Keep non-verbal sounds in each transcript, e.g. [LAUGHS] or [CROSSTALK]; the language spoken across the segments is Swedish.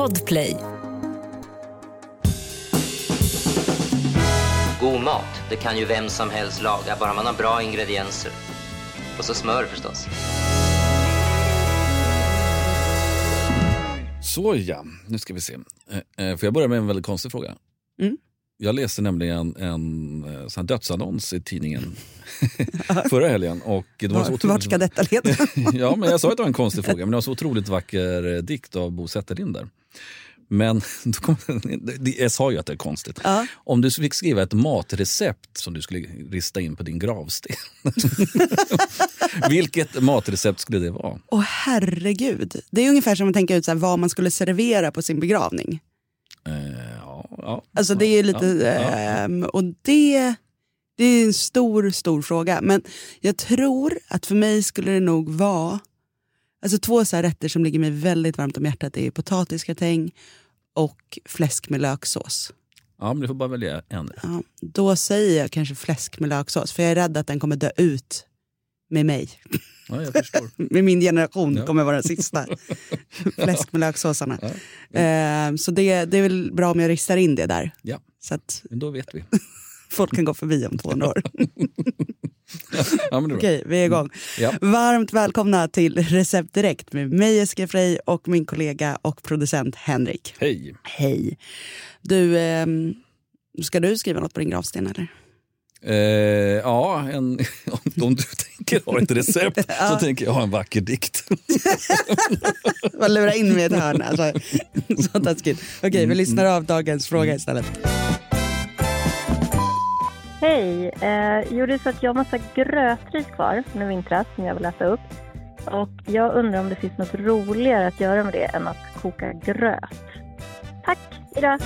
Podplay. God mat, det kan ju vem som helst laga, bara man har bra ingredienser. Och så smör förstås. Så ja, nu ska vi se. Eh, eh, Får jag börja med en väldigt konstig fråga? Mm. Jag läste nämligen en eh, sån dödsannons i tidningen [LAUGHS] förra helgen. Och det var så Var, otroligt... vart ska detta leda? [LAUGHS] ja, men jag sa att det var en konstig fråga, men det var så otroligt vacker dikt av Bo Zetterlind Men [LAUGHS] då kom, det- jag sa ju att det är konstigt. Ja. Om du fick skriva ett matrecept som du skulle rista in på din gravsten. [LAUGHS] Vilket matrecept skulle det vara? Åh herregud. Det är ungefär som att tänka ut så här, vad man skulle servera på sin begravning. Eh, ja, ja, Alltså det är lite, ja, ehm, och det, det är en stor, stor fråga. Men jag tror att för mig skulle det nog vara, alltså två så rätter som ligger mig väldigt varmt om hjärtat är potatisgratäng och fläsk med löksås. ja, men du får bara välja en. Ja, då säger jag kanske fläsk med löksås för jag är rädd att den kommer dö ut med mig. Ja, jag förstår. [LAUGHS] Med min generation Ja. kommer vara den sista. [LAUGHS] fläsk med löksåsarna. Ja. Ehm, så det, det är väl bra om jag ristar in det där. Ja, Så att men då vet vi. [LAUGHS] folk kan gå förbi om 200 år. Ja. Okej, vi är igång. Ja. Varmt välkomna till Recept Direkt med mig Jessica Frey och min kollega och producent Henrik. Hej. Hej. Du, ehm, ska du skriva något på din gravsten eller? Eh, ja, en, [LAUGHS] om, om du tänker ha ett recept [LAUGHS] så tänker jag ha en vacker dikt. [LAUGHS] Vad lura in mig i ett hörn. Alltså, så taskigt. Okej, Mm, vi lyssnar av dagens fråga istället. Hej! Eh, jo, det är så att jag har massa grötris kvar från i vintras som jag vill äta upp. Och jag undrar om det finns något roligare att göra med det än att koka gröt. Tack! Hejdå!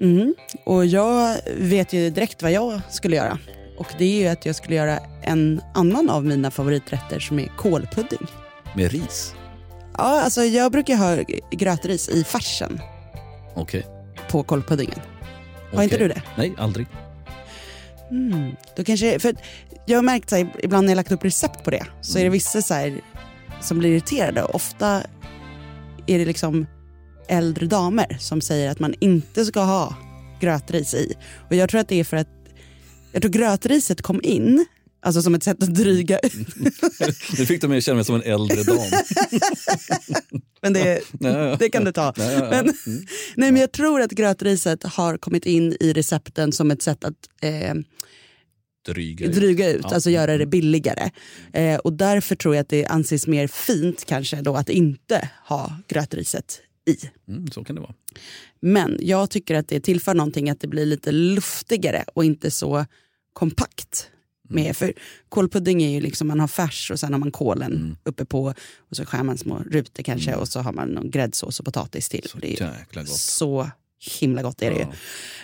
Mm. Och jag vet ju direkt vad jag skulle göra. Och det är ju att jag skulle göra en annan av mina favoriträtter som är kålpudding. Med ris. Ja, alltså jag brukar ha grötris i farsen Okej. på kålpuddingen. Har inte du det? Nej, aldrig. Mm. Då kanske, för jag har märkt så här, ibland när jag lagt upp recept på det så är det vissa så här, som blir irriterade. Ofta är det liksom äldre damer som säger att man inte ska ha grötris i. Och jag tror att det är för att jag tror grötriset kom in Alltså som ett sätt att dryga ut. [LAUGHS] Nu fick du mig att känna mig som en äldre dam. [LAUGHS] Men det, [LAUGHS] det kan du ta. Men, Mm. nej, men jag tror att grötriset har kommit in i recepten som ett sätt att eh, Dryga. ut. dryga ut, Ja. alltså göra det billigare. Eh, och därför tror jag att det anses mer fint kanske då att inte ha grötriset i. Mm, så kan det vara. Men jag tycker att det tillför någonting att det blir lite luftigare och inte så kompakt. Med, för kålpudding är ju liksom man har färs och sen har man kålen uppe på och så skär man små rutor kanske och så har man någon gräddsås och potatis till. Så det är gott. så himla gott är det Ja.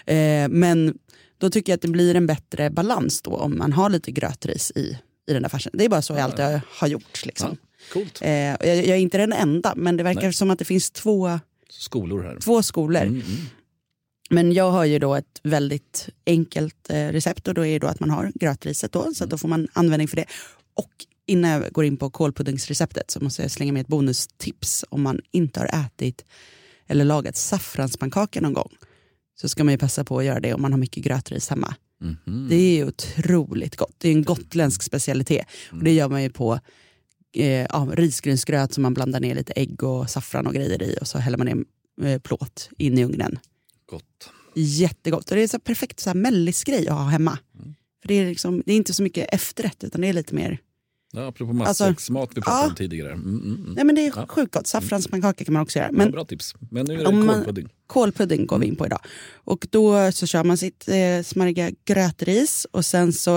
ju. Eh, men då tycker jag att det blir en bättre balans då om man har lite grötris i, i den där färsen. Det är bara så jag alltid har gjort. Liksom. Coolt. Eh, jag, jag är inte den enda, men det verkar Nej. som att det finns två, Skolor här. två skolor. Mm, mm. Men jag har ju då ett väldigt enkelt eh, recept och då är det då att man har grötriset då, så då får man användning för det. Och innan jag går in på kålpuddingsreceptet så måste jag slänga med ett bonustips om man inte har ätit eller lagat saffranspannkaka någon gång. Så ska man ju passa på att göra det om man har mycket grötris hemma. Mhm. Det är ju otroligt gott. Det är en gotländsk specialitet. Och det gör man ju på eh, ja, risgrynsgröt som man blandar ner lite ägg och saffran och grejer i och så häller man ner eh, plåt in i ugnen. Gott. Jättegott. Och det är så perfekt så här mellisgrej att ha hemma. För det är, liksom, det är inte så mycket efterrätt utan det är lite mer... Ja, apropå Alltså, matsäcksmat vi pratade ja. om tidigare. Mm, mm, mm. Nej men det är Ja. sjukt gott. Saffranspannkaka kan man också göra. Men, ja, bra tips. Men nu är det Om man- kålpudding. kålpudding går vi in på idag. Och då så kör man sitt eh, smarriga grötris och sen så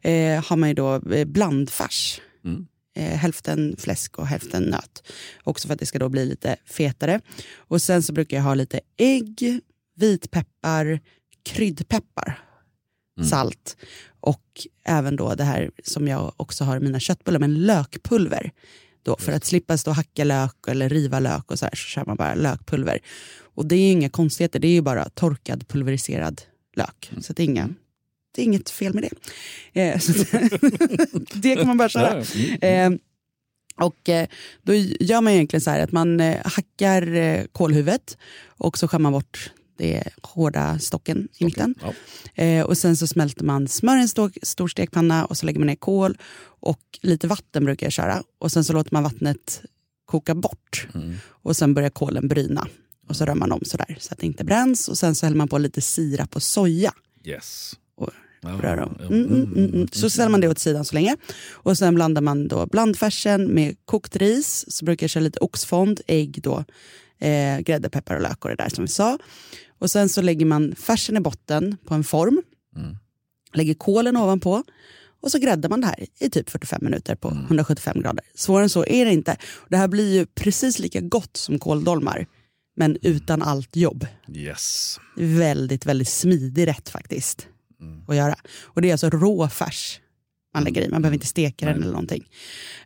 eh, har man ju då eh, blandfärs. Mm. Eh, hälften fläsk och hälften nöt. Också för att det ska då bli lite fetare. Och sen så brukar jag ha lite ägg, vitpeppar, kryddpeppar, salt och även då det här som jag också har i mina köttbullar, men lökpulver. Då, för att slippa stå och hacka lök eller riva lök och så, här, så kör man bara lökpulver. Och det är ju inga konstigheter, det är ju bara torkad pulveriserad lök. Så det är, inga, det är inget fel med det. Eh, [LAUGHS] [LAUGHS] det kan man bara köra. Mm. Eh, Och eh, då gör man egentligen så här att man hackar eh, kålhuvudet och så skär man bort det hårda stocken i mitten. Ja. Eh, och sen så smälter man smör i en stor, stor stekpanna och så lägger man ner kål och lite vatten brukar jag köra. Och sen så låter man vattnet koka bort Mm. och sen börjar kålen bryna. Och så rör man om sådär så att det inte bränns och sen så häller man på lite sirap och soja. Yes. Och rör om. Mm, mm, mm, mm. Så ställer man det åt sidan så länge. Och sen blandar man då blandfärsen med kokt ris. Så brukar jag köra lite oxfond, ägg då, eh, grädde, peppar och lök och det där som vi sa. Och sen så lägger man färsen i botten på en form. Mm. Lägger kålen ovanpå. Och så gräddar man det här i typ 45 minuter på 175 grader. Svårare än så är det inte. Det här blir ju precis lika gott som kåldolmar. Men utan allt jobb Yes. väldigt, väldigt smidig rätt faktiskt att göra. Och det är alltså rå färs man lägger i, man behöver inte steka den eller någonting.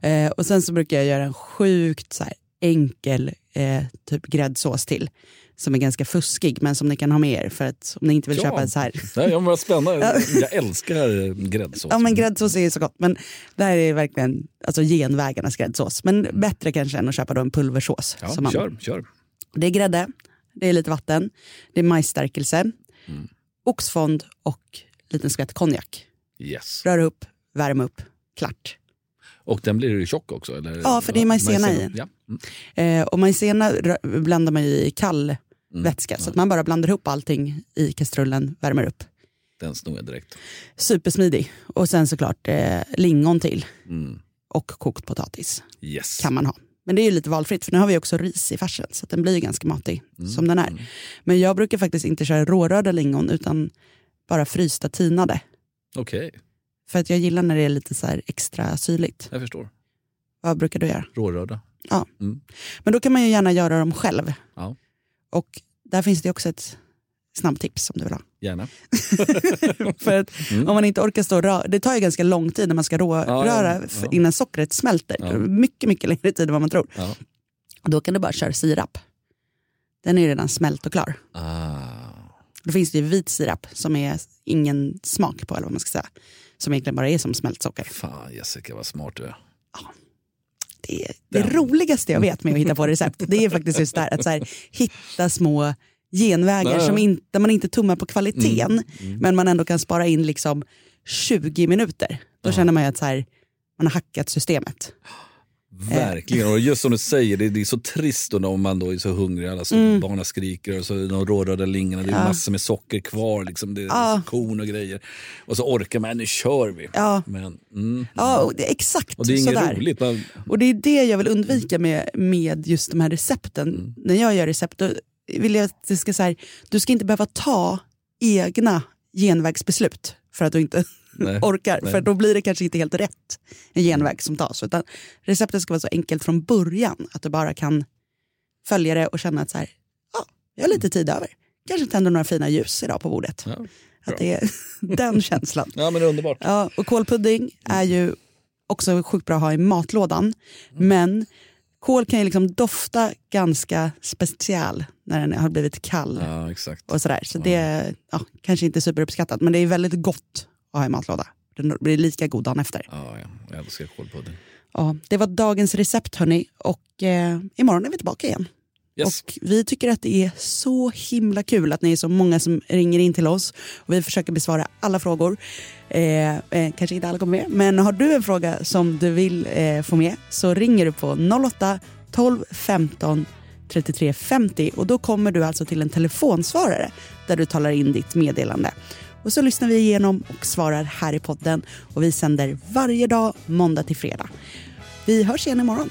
Eh, och sen så brukar jag göra en sjukt så här, enkel eh, typ gräddsås till. Som är ganska fuskig men som ni kan ha med er för att om ni inte vill Ja. köpa så här. Nej, ja, vad spännande. Jag älskar gräddsås. Ja men gräddsås är ju så gott men det här är verkligen alltså, genvägarnas gräddsås. Men bättre kanske än att köpa då en pulversås. ja, som man, kör, kör. Det är grädde, det är lite vatten, det är majsstärkelse, oxfond och liten skvätt konjak. Yes. Rör upp, värm upp, klart. Och den blir ju tjock också? Eller? Ja, för det är majsena i. Ja. Mm. Eh, och majsena blandar man ju i kall vätska så att man bara blandar ihop allting i kastrullen, värmer upp. Den snor jag direkt. Supersmidig. Och sen såklart eh, lingon till Mm. och kokt potatis Yes. kan man ha. Men det är ju lite valfritt för nu har vi också ris i färsen så den blir ju ganska matig Mm. som den är. Men jag brukar faktiskt inte köra rårörda lingon utan bara frysta tinade. Okej, För att jag gillar när det är lite så extra syrligt. jag förstår. Vad brukar du göra? Rårörda. Ja. Mm. Men då kan man ju gärna göra dem själv. Ja. Och där finns det också ett snabbtips om du vill ha. Gärna. [LAUGHS] För att om man inte orkar stå och röra, det tar ju ganska lång tid när man ska rå, Ja, röra ja. innan sockret smälter. Mycket, mycket längre tid än vad man tror. Ja. Och då kan du bara köra sirap. Den är ju redan smält och klar. Ah. Då finns det ju vit sirap som är ingen smak på, eller vad man ska säga. Som egentligen bara är som smält socker. Fan Jessica vad smart du är. Det, är det Den. roligaste jag vet med att hitta på recept, det är faktiskt just det här att så här, hitta små genvägar Ja, ja. som inte, där man inte tummar på kvaliteten, men man ändå kan spara in liksom 20 minuter. Då känner man ju att så här, man har hackat systemet. Verkligen, och just som du säger, det, det är så trist då om man då är så hungrig, alla så barnen skriker och så de rårörda lingonen, det är Mm. Ja. massor med socker kvar, liksom, det är Ja. korn och grejer. Och så orkar man, nu kör vi. Ja. Men, mm. Ja, och det exakt Och det är inget sådär. roligt. Man, Och det är det jag vill undvika med, med just de här recepten. Mm. När jag gör recept, då vill jag att det ska så här, du ska inte behöva ta egna genvägsbeslut för att du inte [LAUGHS] Nej, orkar. nej. För då blir det kanske inte helt rätt en genväg som tas. Utan receptet ska vara så enkelt från början att du bara kan följa det och känna att så här, ja, jag har lite tid över. Kanske tänder några fina ljus idag på bordet. Ja, att det är [LAUGHS] den känslan. ja men underbart. Ja, och kålpudding är ju också sjukt bra att ha i matlådan. Men kål kan ju liksom dofta ganska speciell när den har blivit kall. Ja, exakt. Och sådär. Så det är ja, kanske inte superuppskattat, men det är väldigt gott att ha i matlåda. Den blir lika god dagen efter. Ja, ja, jag älskar kålpudding. Ja, det var dagens recept hörni. Och eh, imorgon är vi tillbaka igen. Yes. Och vi tycker att det är så himla kul att ni är så många som ringer in till oss. Och vi försöker besvara alla frågor. Eh, eh, kanske inte alla kommer med, men har du en fråga som du vill eh, få med så ringer du på 08 12 15 33 50 och då kommer du alltså till en telefonsvarare där du talar in ditt meddelande. Och så lyssnar vi igenom och svarar här i podden och vi sänder varje dag måndag till fredag. Vi hörs igen imorgon.